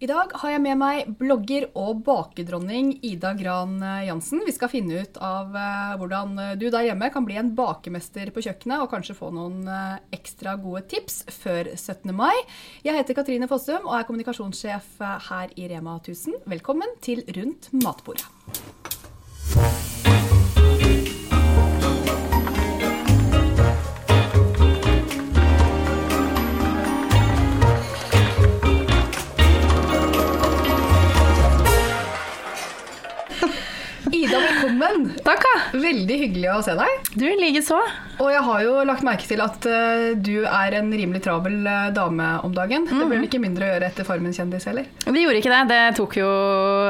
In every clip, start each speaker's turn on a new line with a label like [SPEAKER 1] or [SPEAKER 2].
[SPEAKER 1] I dag har jeg med meg blogger og bakedronning Ida Gran Jansen. Vi skal finne ut av eh, hvordan du der hjemme kan bli en bakemester på kjøkkenet, og kanskje få noen eh, ekstra gode tips før 17. mai. Jeg heter Katrine Fossum og er kommunikasjonssjef eh, her i Rema 1000. Velkommen til Rundt matbordet. Veldig hyggelig å se deg.
[SPEAKER 2] Du likeså.
[SPEAKER 1] Og jeg har jo lagt merke til at uh, du er en rimelig travel uh, dame om dagen. Mm. Det ble vel ikke mindre å gjøre etter Farmen kjendis heller?
[SPEAKER 2] Det gjorde ikke det. Det tok jo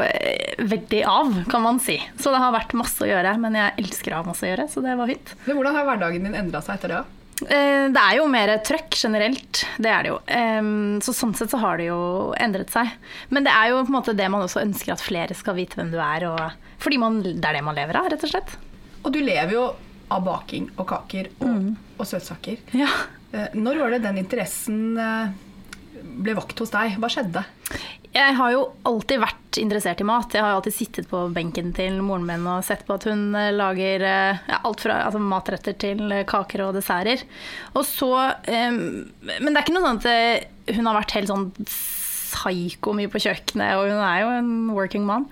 [SPEAKER 2] eh, veldig av, kan man si. Så det har vært masse å gjøre. Men jeg elsker å ha masse å gjøre, så det var fint.
[SPEAKER 1] Men hvordan har hverdagen din endra seg etter det?
[SPEAKER 2] Det er jo mer trøkk generelt, det er det jo. Så sånn sett så har det jo endret seg. Men det er jo på en måte det man også ønsker at flere skal vite hvem du er, og fordi man, det er det man lever av, rett og slett.
[SPEAKER 1] Og du lever jo av baking og kaker og, mm. og søtsaker.
[SPEAKER 2] Ja.
[SPEAKER 1] Eh, når var det den interessen eh, ble vakt hos deg? Hva skjedde?
[SPEAKER 2] Jeg har jo alltid vært interessert i mat. Jeg har jo alltid sittet på benken til moren min og sett på at hun eh, lager ja, alt fra altså, matretter til kaker og desserter. Og så um, Men det er ikke noe sånn at hun har vært helt sånn psyko mye på kjøkkenet, og hun er jo en working mom.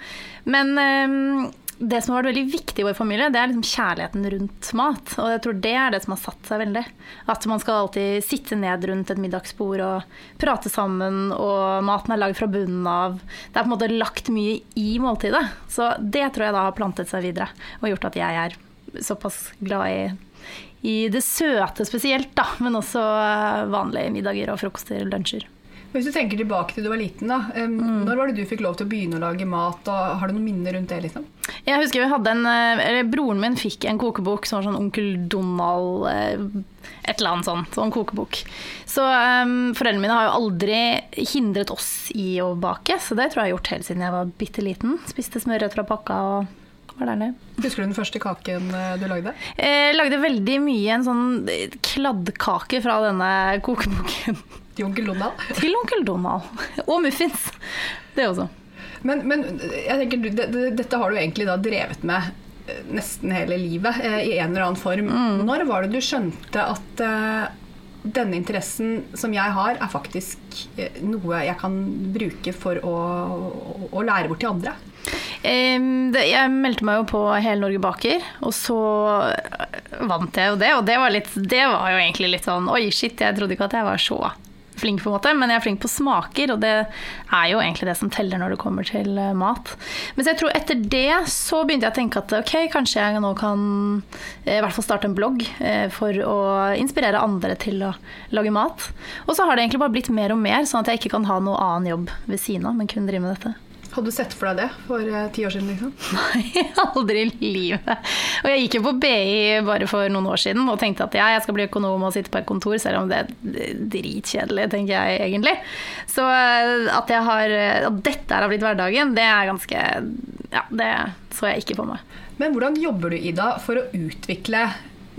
[SPEAKER 2] Men um, det som har vært veldig viktig i vår familie, det er liksom kjærligheten rundt mat. Og jeg tror det er det som har satt seg veldig. At man skal alltid sitte ned rundt et middagsbord og prate sammen, og maten er lagd fra bunnen av. Det er på en måte lagt mye i måltidet. Så det tror jeg da har plantet seg videre, og gjort at jeg er såpass glad i i det søte spesielt, da, men også vanlige middager og frokoster og lunsjer.
[SPEAKER 1] Hvis du tenker tilbake til du var liten, da. Um, mm. Når var det du fikk lov til å begynne å lage mat? og Har du noen minner rundt det? liksom?
[SPEAKER 2] Jeg husker vi hadde en, eh, eller Broren min fikk en kokebok som var sånn Onkel Donald eh, Et eller annet sånt. Sånn kokebok. Så um, foreldrene mine har jo aldri hindret oss i å bake, så det tror jeg jeg har gjort helt siden jeg var bitte liten. Spiste smørrødt fra pakka og.
[SPEAKER 1] Husker du den første kaken eh, du lagde?
[SPEAKER 2] Jeg lagde veldig mye en sånn kladdkake fra denne kokeboken.
[SPEAKER 1] Til onkel Donald?
[SPEAKER 2] Til onkel Donald. Og muffins. Det også.
[SPEAKER 1] Men, men jeg tenker, det, det, dette har du egentlig da drevet med eh, nesten hele livet, eh, i en eller annen form. Mm. Når var det du skjønte at uh, denne interessen som jeg har, er faktisk noe jeg kan bruke for å, å, å lære bort til andre?
[SPEAKER 2] Det, jeg meldte meg jo på Hele Norge baker, og så vant jeg jo det. Og det var, litt, det var jo egentlig litt sånn Oi, shit, jeg trodde ikke at jeg var så flink, på en måte, men jeg er flink på smaker, og det er jo egentlig det som teller når det kommer til eh, mat. Men jeg tror etter det så begynte jeg å tenke at ok, kanskje jeg nå kan eh, i hvert fall starte en blogg eh, for å inspirere andre til å lage mat. Og så har det egentlig bare blitt mer og mer, sånn at jeg ikke kan ha noe annen jobb ved siden av, men kun drive med dette.
[SPEAKER 1] Hadde du sett for deg det for uh, ti år siden? liksom?
[SPEAKER 2] Nei, aldri i livet. Og jeg gikk jo på BI bare for noen år siden og tenkte at ja, jeg skal bli økonom og sitte på et kontor, selv om det er dritkjedelig, tenker jeg egentlig. Så at, at, har, at dette har blitt hverdagen, det er ganske Ja, det så jeg ikke på meg.
[SPEAKER 1] Men hvordan jobber du, Ida, for å utvikle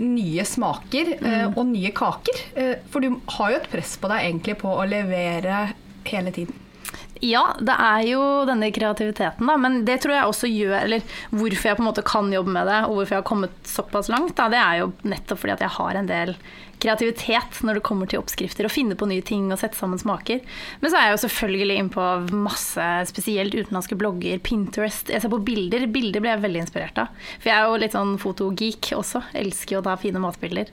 [SPEAKER 1] nye smaker mm. og nye kaker? For du har jo et press på deg egentlig på å levere hele tiden.
[SPEAKER 2] Ja, det er jo denne kreativiteten, da. Men det tror jeg også gjør Eller hvorfor jeg på en måte kan jobbe med det, og hvorfor jeg har kommet såpass langt, da, det er jo nettopp fordi at jeg har en del kreativitet når det kommer til oppskrifter. og finne på nye ting og sette sammen smaker. Men så er jeg jo selvfølgelig inn på masse spesielt utenlandske blogger, Pinterest. Jeg ser på bilder. Bilder blir jeg veldig inspirert av. For jeg er jo litt sånn fotogeek også. Elsker jo å ta fine matbilder.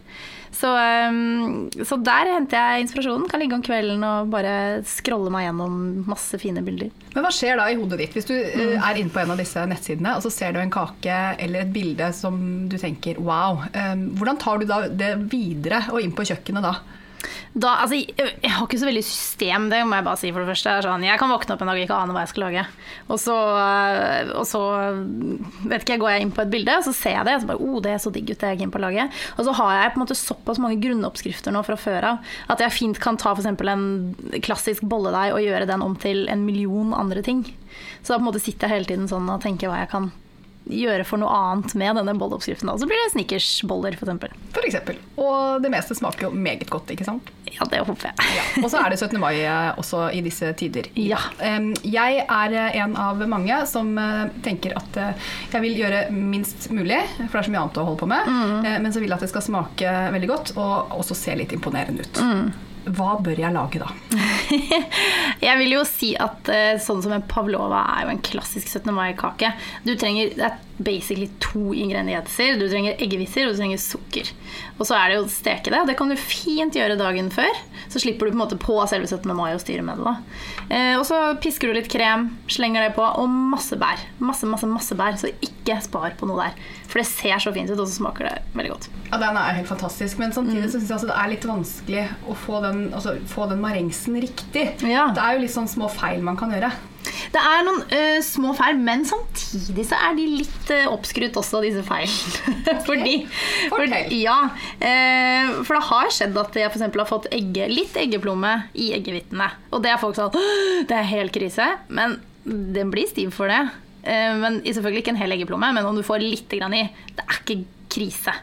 [SPEAKER 2] Så, um, så, der henter jeg inspirasjonen. Kan ligge om kvelden og bare scrolle meg gjennom masse fine bilder.
[SPEAKER 1] Men hva skjer da i hodet ditt hvis du eh, mm. er inne på en av disse nettsidene og så ser du en kake eller et bilde som du tenker wow. Um, hvordan tar du da det videre og inn på kjøkkenet da?
[SPEAKER 2] Da, altså, jeg har ikke så veldig system, det må jeg bare si for det første. Sånn, jeg kan våkne opp en dag og ikke ane hva jeg skal lage. Og så, øh, og så vet ikke, går jeg inn på et bilde, og så ser jeg det. Og så bare, oh, det er så digg ut, det jeg inn på å lage. Og så har jeg på en måte såpass mange grunnoppskrifter nå fra før av at jeg fint kan ta f.eks. en klassisk bolledeig og gjøre den om til en million andre ting. Så da på en måte sitter jeg hele tiden sånn og tenker hva jeg kan gjøre for noe annet med denne bolleoppskriften. Så blir det snickersboller, f.eks.
[SPEAKER 1] Eksempel. Og det meste smaker jo meget godt, ikke sant?
[SPEAKER 2] Ja, det håper jeg.
[SPEAKER 1] Ja. Og så er det 17. mai eh, også i disse tider.
[SPEAKER 2] Ja.
[SPEAKER 1] Jeg er eh, en av mange som eh, tenker at jeg vil gjøre minst mulig, for det er så mye annet å holde på med, Mm. men så vil jeg at det skal smake veldig godt og også se litt imponerende ut. Hva bør jeg lage da?
[SPEAKER 2] Jeg vil jo si at eh, sånn som en pavlova er jo en klassisk 17. mai-kake. Du trenger det er basically to ingredienser. Du trenger eggehviser og du trenger sukker. Og så er det jo å steke det. Det kan du fint gjøre dagen før. Så slipper du på en måte på selve 17. mai å styre med det. da. Eh, og så pisker du litt krem, slenger det på, og masse bær. Masse, masse, masse bær. Så ikke spar på noe der. For det ser så fint ut, og så smaker det veldig godt.
[SPEAKER 1] Ja, Den er helt fantastisk, men samtidig så synes jeg altså det er litt vanskelig å få den, altså, få den marengsen riktig.
[SPEAKER 2] Ja.
[SPEAKER 1] Det er jo litt sånn små feil man kan gjøre.
[SPEAKER 2] Det er noen uh, små feil, men samtidig så er de litt uh, oppskrytt også, disse feilene. Fordi,
[SPEAKER 1] Fortell.
[SPEAKER 2] for, ja, uh, for det har skjedd at jeg eksempel har fått egge, litt eggeplomme i eggehvitene. Og det er folk sånn Det er helt krise. Men den blir stiv for det. Uh, men Selvfølgelig ikke en hel eggeplomme, men om du får litt grann i, det er ikke krise.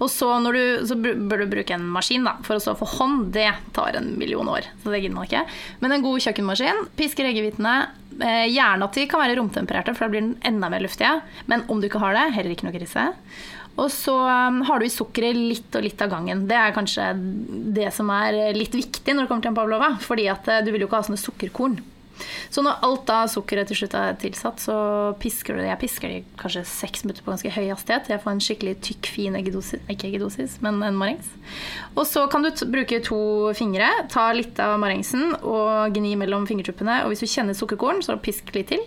[SPEAKER 2] Og så, du, så bør du bruke en maskin da, for å stå for hånd. Det tar en million år, så det gidder man ikke. Men en god kjøkkenmaskin pisker eggehvitene. Eh, gjerne at de kan være romtempererte, for da blir den enda mer luftige. Men om du ikke har det, heller ikke noe krise. Og så um, har du i sukkeret litt og litt av gangen. Det er kanskje det som er litt viktig når det kommer til en pavlova. Fordi at eh, du vil jo ikke ha sånne sukkerkorn. Så når alt da sukkeret til slutt er tilsatt, så pisker du det. Jeg pisker det kanskje seks minutter på ganske høy hastighet. Jeg får en skikkelig tykk, fin eggedosis, ikke eggedosis, men en marengs. Og så kan du bruke to fingre, ta litt av marengsen og gni mellom fingertuppene. Og hvis du kjenner sukkerkorn, så pisk litt til.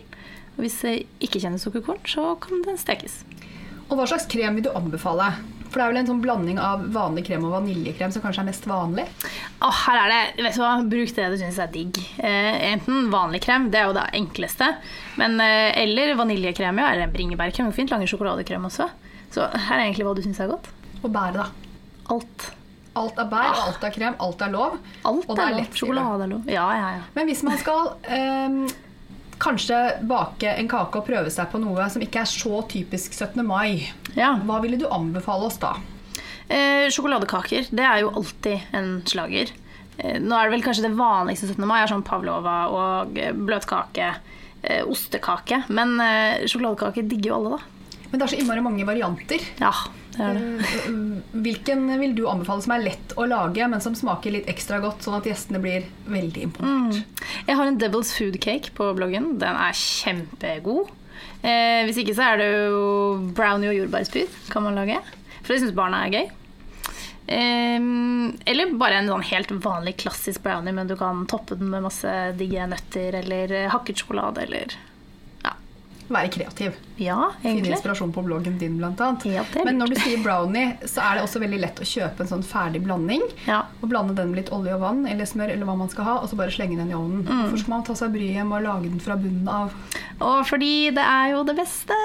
[SPEAKER 2] Og hvis du ikke kjenner sukkerkorn, så kan den stekes.
[SPEAKER 1] Og hva slags krem vil du anbefale? For det er vel en sånn blanding av vanlig krem og vaniljekrem som kanskje er mest vanlig?
[SPEAKER 2] Åh, her er det, vet du hva, Bruk det du syns er digg. Eh, enten vanlig krem, det er jo det enkleste. Men, eh, eller vaniljekrem, ja. Eller bringebærkrem. Fint lager sjokoladekrem også. Så her er egentlig hva du syns er godt.
[SPEAKER 1] Og bær, da?
[SPEAKER 2] Alt.
[SPEAKER 1] Alt er bær, alt er krem, alt er lov.
[SPEAKER 2] Alt er
[SPEAKER 1] er
[SPEAKER 2] lov. Sjokolade er lov. Ja, ja, ja.
[SPEAKER 1] Men hvis man skal ehm, kanskje bake en kake og prøve seg på noe som ikke er så typisk 17. mai,
[SPEAKER 2] ja.
[SPEAKER 1] hva ville du anbefale oss da?
[SPEAKER 2] Eh, sjokoladekaker, det er jo alltid en slager. Eh, nå er det vel kanskje det vanligste 17. mai er sånn pavlova og eh, bløtkake, eh, ostekake. Men eh, sjokoladekake digger jo alle, da.
[SPEAKER 1] Men det er så innmari mange varianter.
[SPEAKER 2] Ja, det er det.
[SPEAKER 1] Eh, Hvilken vil du anbefale som er lett å lage, men som smaker litt ekstra godt, sånn at gjestene blir veldig imponert?
[SPEAKER 2] Jeg har en Devil's Food Cake på bloggen. Den er kjempegod. Eh, hvis ikke så er det jo brownie og jordbærspyd kan man lage. For det syns barna er gøy. Eh, eller bare en sånn helt vanlig klassisk brownie, men du kan toppe den med masse digge nøtter eller hakket sjokolade eller
[SPEAKER 1] Være kreativ.
[SPEAKER 2] ja
[SPEAKER 1] Finne inspirasjon på bloggen din,
[SPEAKER 2] er
[SPEAKER 1] Men når du sier brownie, så er det også veldig lett å kjøpe en sånn ferdig blanding.
[SPEAKER 2] Ja.
[SPEAKER 1] Og blande den med litt olje og vann eller smør, eller hva man skal ha, og så bare slenge den i ovnen.
[SPEAKER 2] Mm.
[SPEAKER 1] Hvorfor skal man ta seg bryet med å lage den fra bunnen av?
[SPEAKER 2] Og fordi det er jo det beste.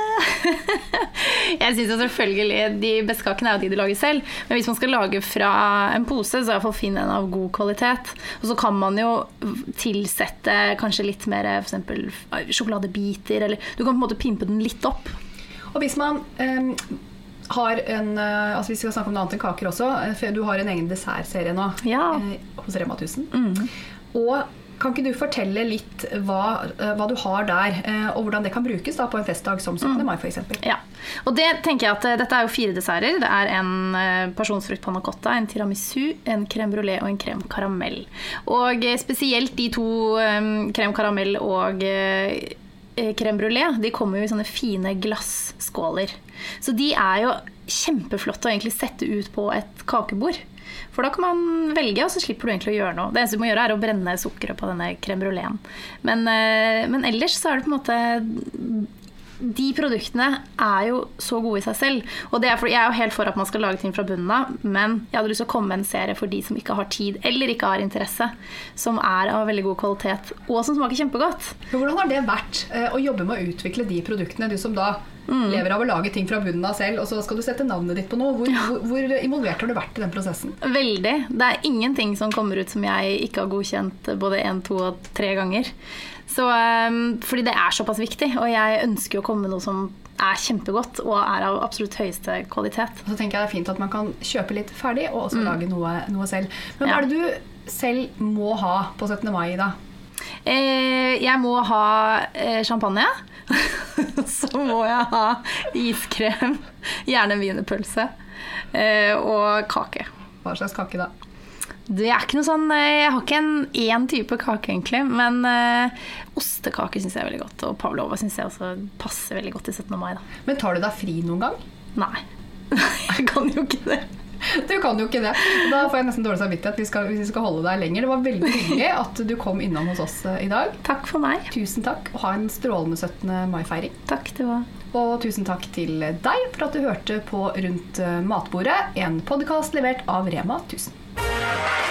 [SPEAKER 2] jeg syns selvfølgelig de beste kakene er jo de du lager selv. Men hvis man skal lage fra en pose, så iallfall finn en av god kvalitet. Og så kan man jo tilsette kanskje litt mer f.eks. sjokoladebiter, eller Du kan på en måte pimpe den litt opp.
[SPEAKER 1] Og hvis man um, har en eh, altså Vi skal snakke om noe annet enn kaker også. eh, du har en egen dessertserie nå
[SPEAKER 2] Ja.
[SPEAKER 1] eh, hos Rema 1000. Og kan ikke du fortelle litt hva, eh, hva du har der, eh, og hvordan det kan brukes da på en festdag som 17. mai f.eks.?
[SPEAKER 2] Ja, og det tenker jeg at eh, Dette er jo fire desserter. Det er en pasjonsfrukt panna cotta, en tiramisu, en crème brulé og en crème karamell. Og spesielt de to crème karamell og crème brulé de kommer jo i sånne fine glasskåler. Så de er jo kjempeflotte å egentlig sette ut på et kakebord. For da kan man velge, og så slipper du egentlig å gjøre noe. Det eneste du må gjøre, er å brenne sukkeret på denne crème bruléen. Men, eh, men ellers så er det på en måte de produktene er jo så gode i seg selv. Og er for, Jeg er jo helt for at man skal lage ting fra bunnen av, men jeg hadde lyst til å komme med en serie for de som ikke har tid eller ikke har interesse, som er av veldig god kvalitet, og som smaker kjempegodt.
[SPEAKER 1] Hvordan har det vært eh, å jobbe med å utvikle de produktene, du som da
[SPEAKER 2] Mm.
[SPEAKER 1] lever av å lage ting fra bunnen av selv, og så skal du sette navnet ditt på noe? Hvor, hvor, hvor involvert har du vært i den prosessen?
[SPEAKER 2] Veldig. Det er ingenting som kommer ut som jeg ikke har godkjent både én, to og tre ganger. Så, um, fordi det er såpass viktig, og jeg ønsker å komme med noe som er kjempegodt og er av absolutt høyeste kvalitet.
[SPEAKER 1] Og så tenker jeg det er fint at man kan kjøpe litt ferdig og også lage noe, noe selv. Men hva
[SPEAKER 2] Ja.
[SPEAKER 1] er det du selv må ha på 17. mai, da?
[SPEAKER 2] Eh, jeg må ha eh, champagne. Så må jeg ha iskrem, gjerne en wienerpølse, eh, og kake.
[SPEAKER 1] Hva slags kake da?
[SPEAKER 2] Det er ikke noe sånn, eh, Jeg har ikke en én type kake, egentlig. Men eh, ostekake syns jeg er veldig godt. Og pavlova syns jeg også passer veldig godt til 17. mai. Da.
[SPEAKER 1] Men tar du deg fri noen gang?
[SPEAKER 2] Nei. jeg kan jo ikke det.
[SPEAKER 1] Du kan jo ikke det. Da får jeg nesten dårlig samvittighet hvis vi skal, skal holde deg lenger. Det var veldig hyggelig at du kom innom hos oss eh, i dag.
[SPEAKER 2] Takk for meg.
[SPEAKER 1] Tusen takk, og ha en strålende 17. mai-feiring.
[SPEAKER 2] Takk, det var
[SPEAKER 1] Og tusen takk til deg for at du hørte på Rundt matbordet, en podkast levert av Rema 1000.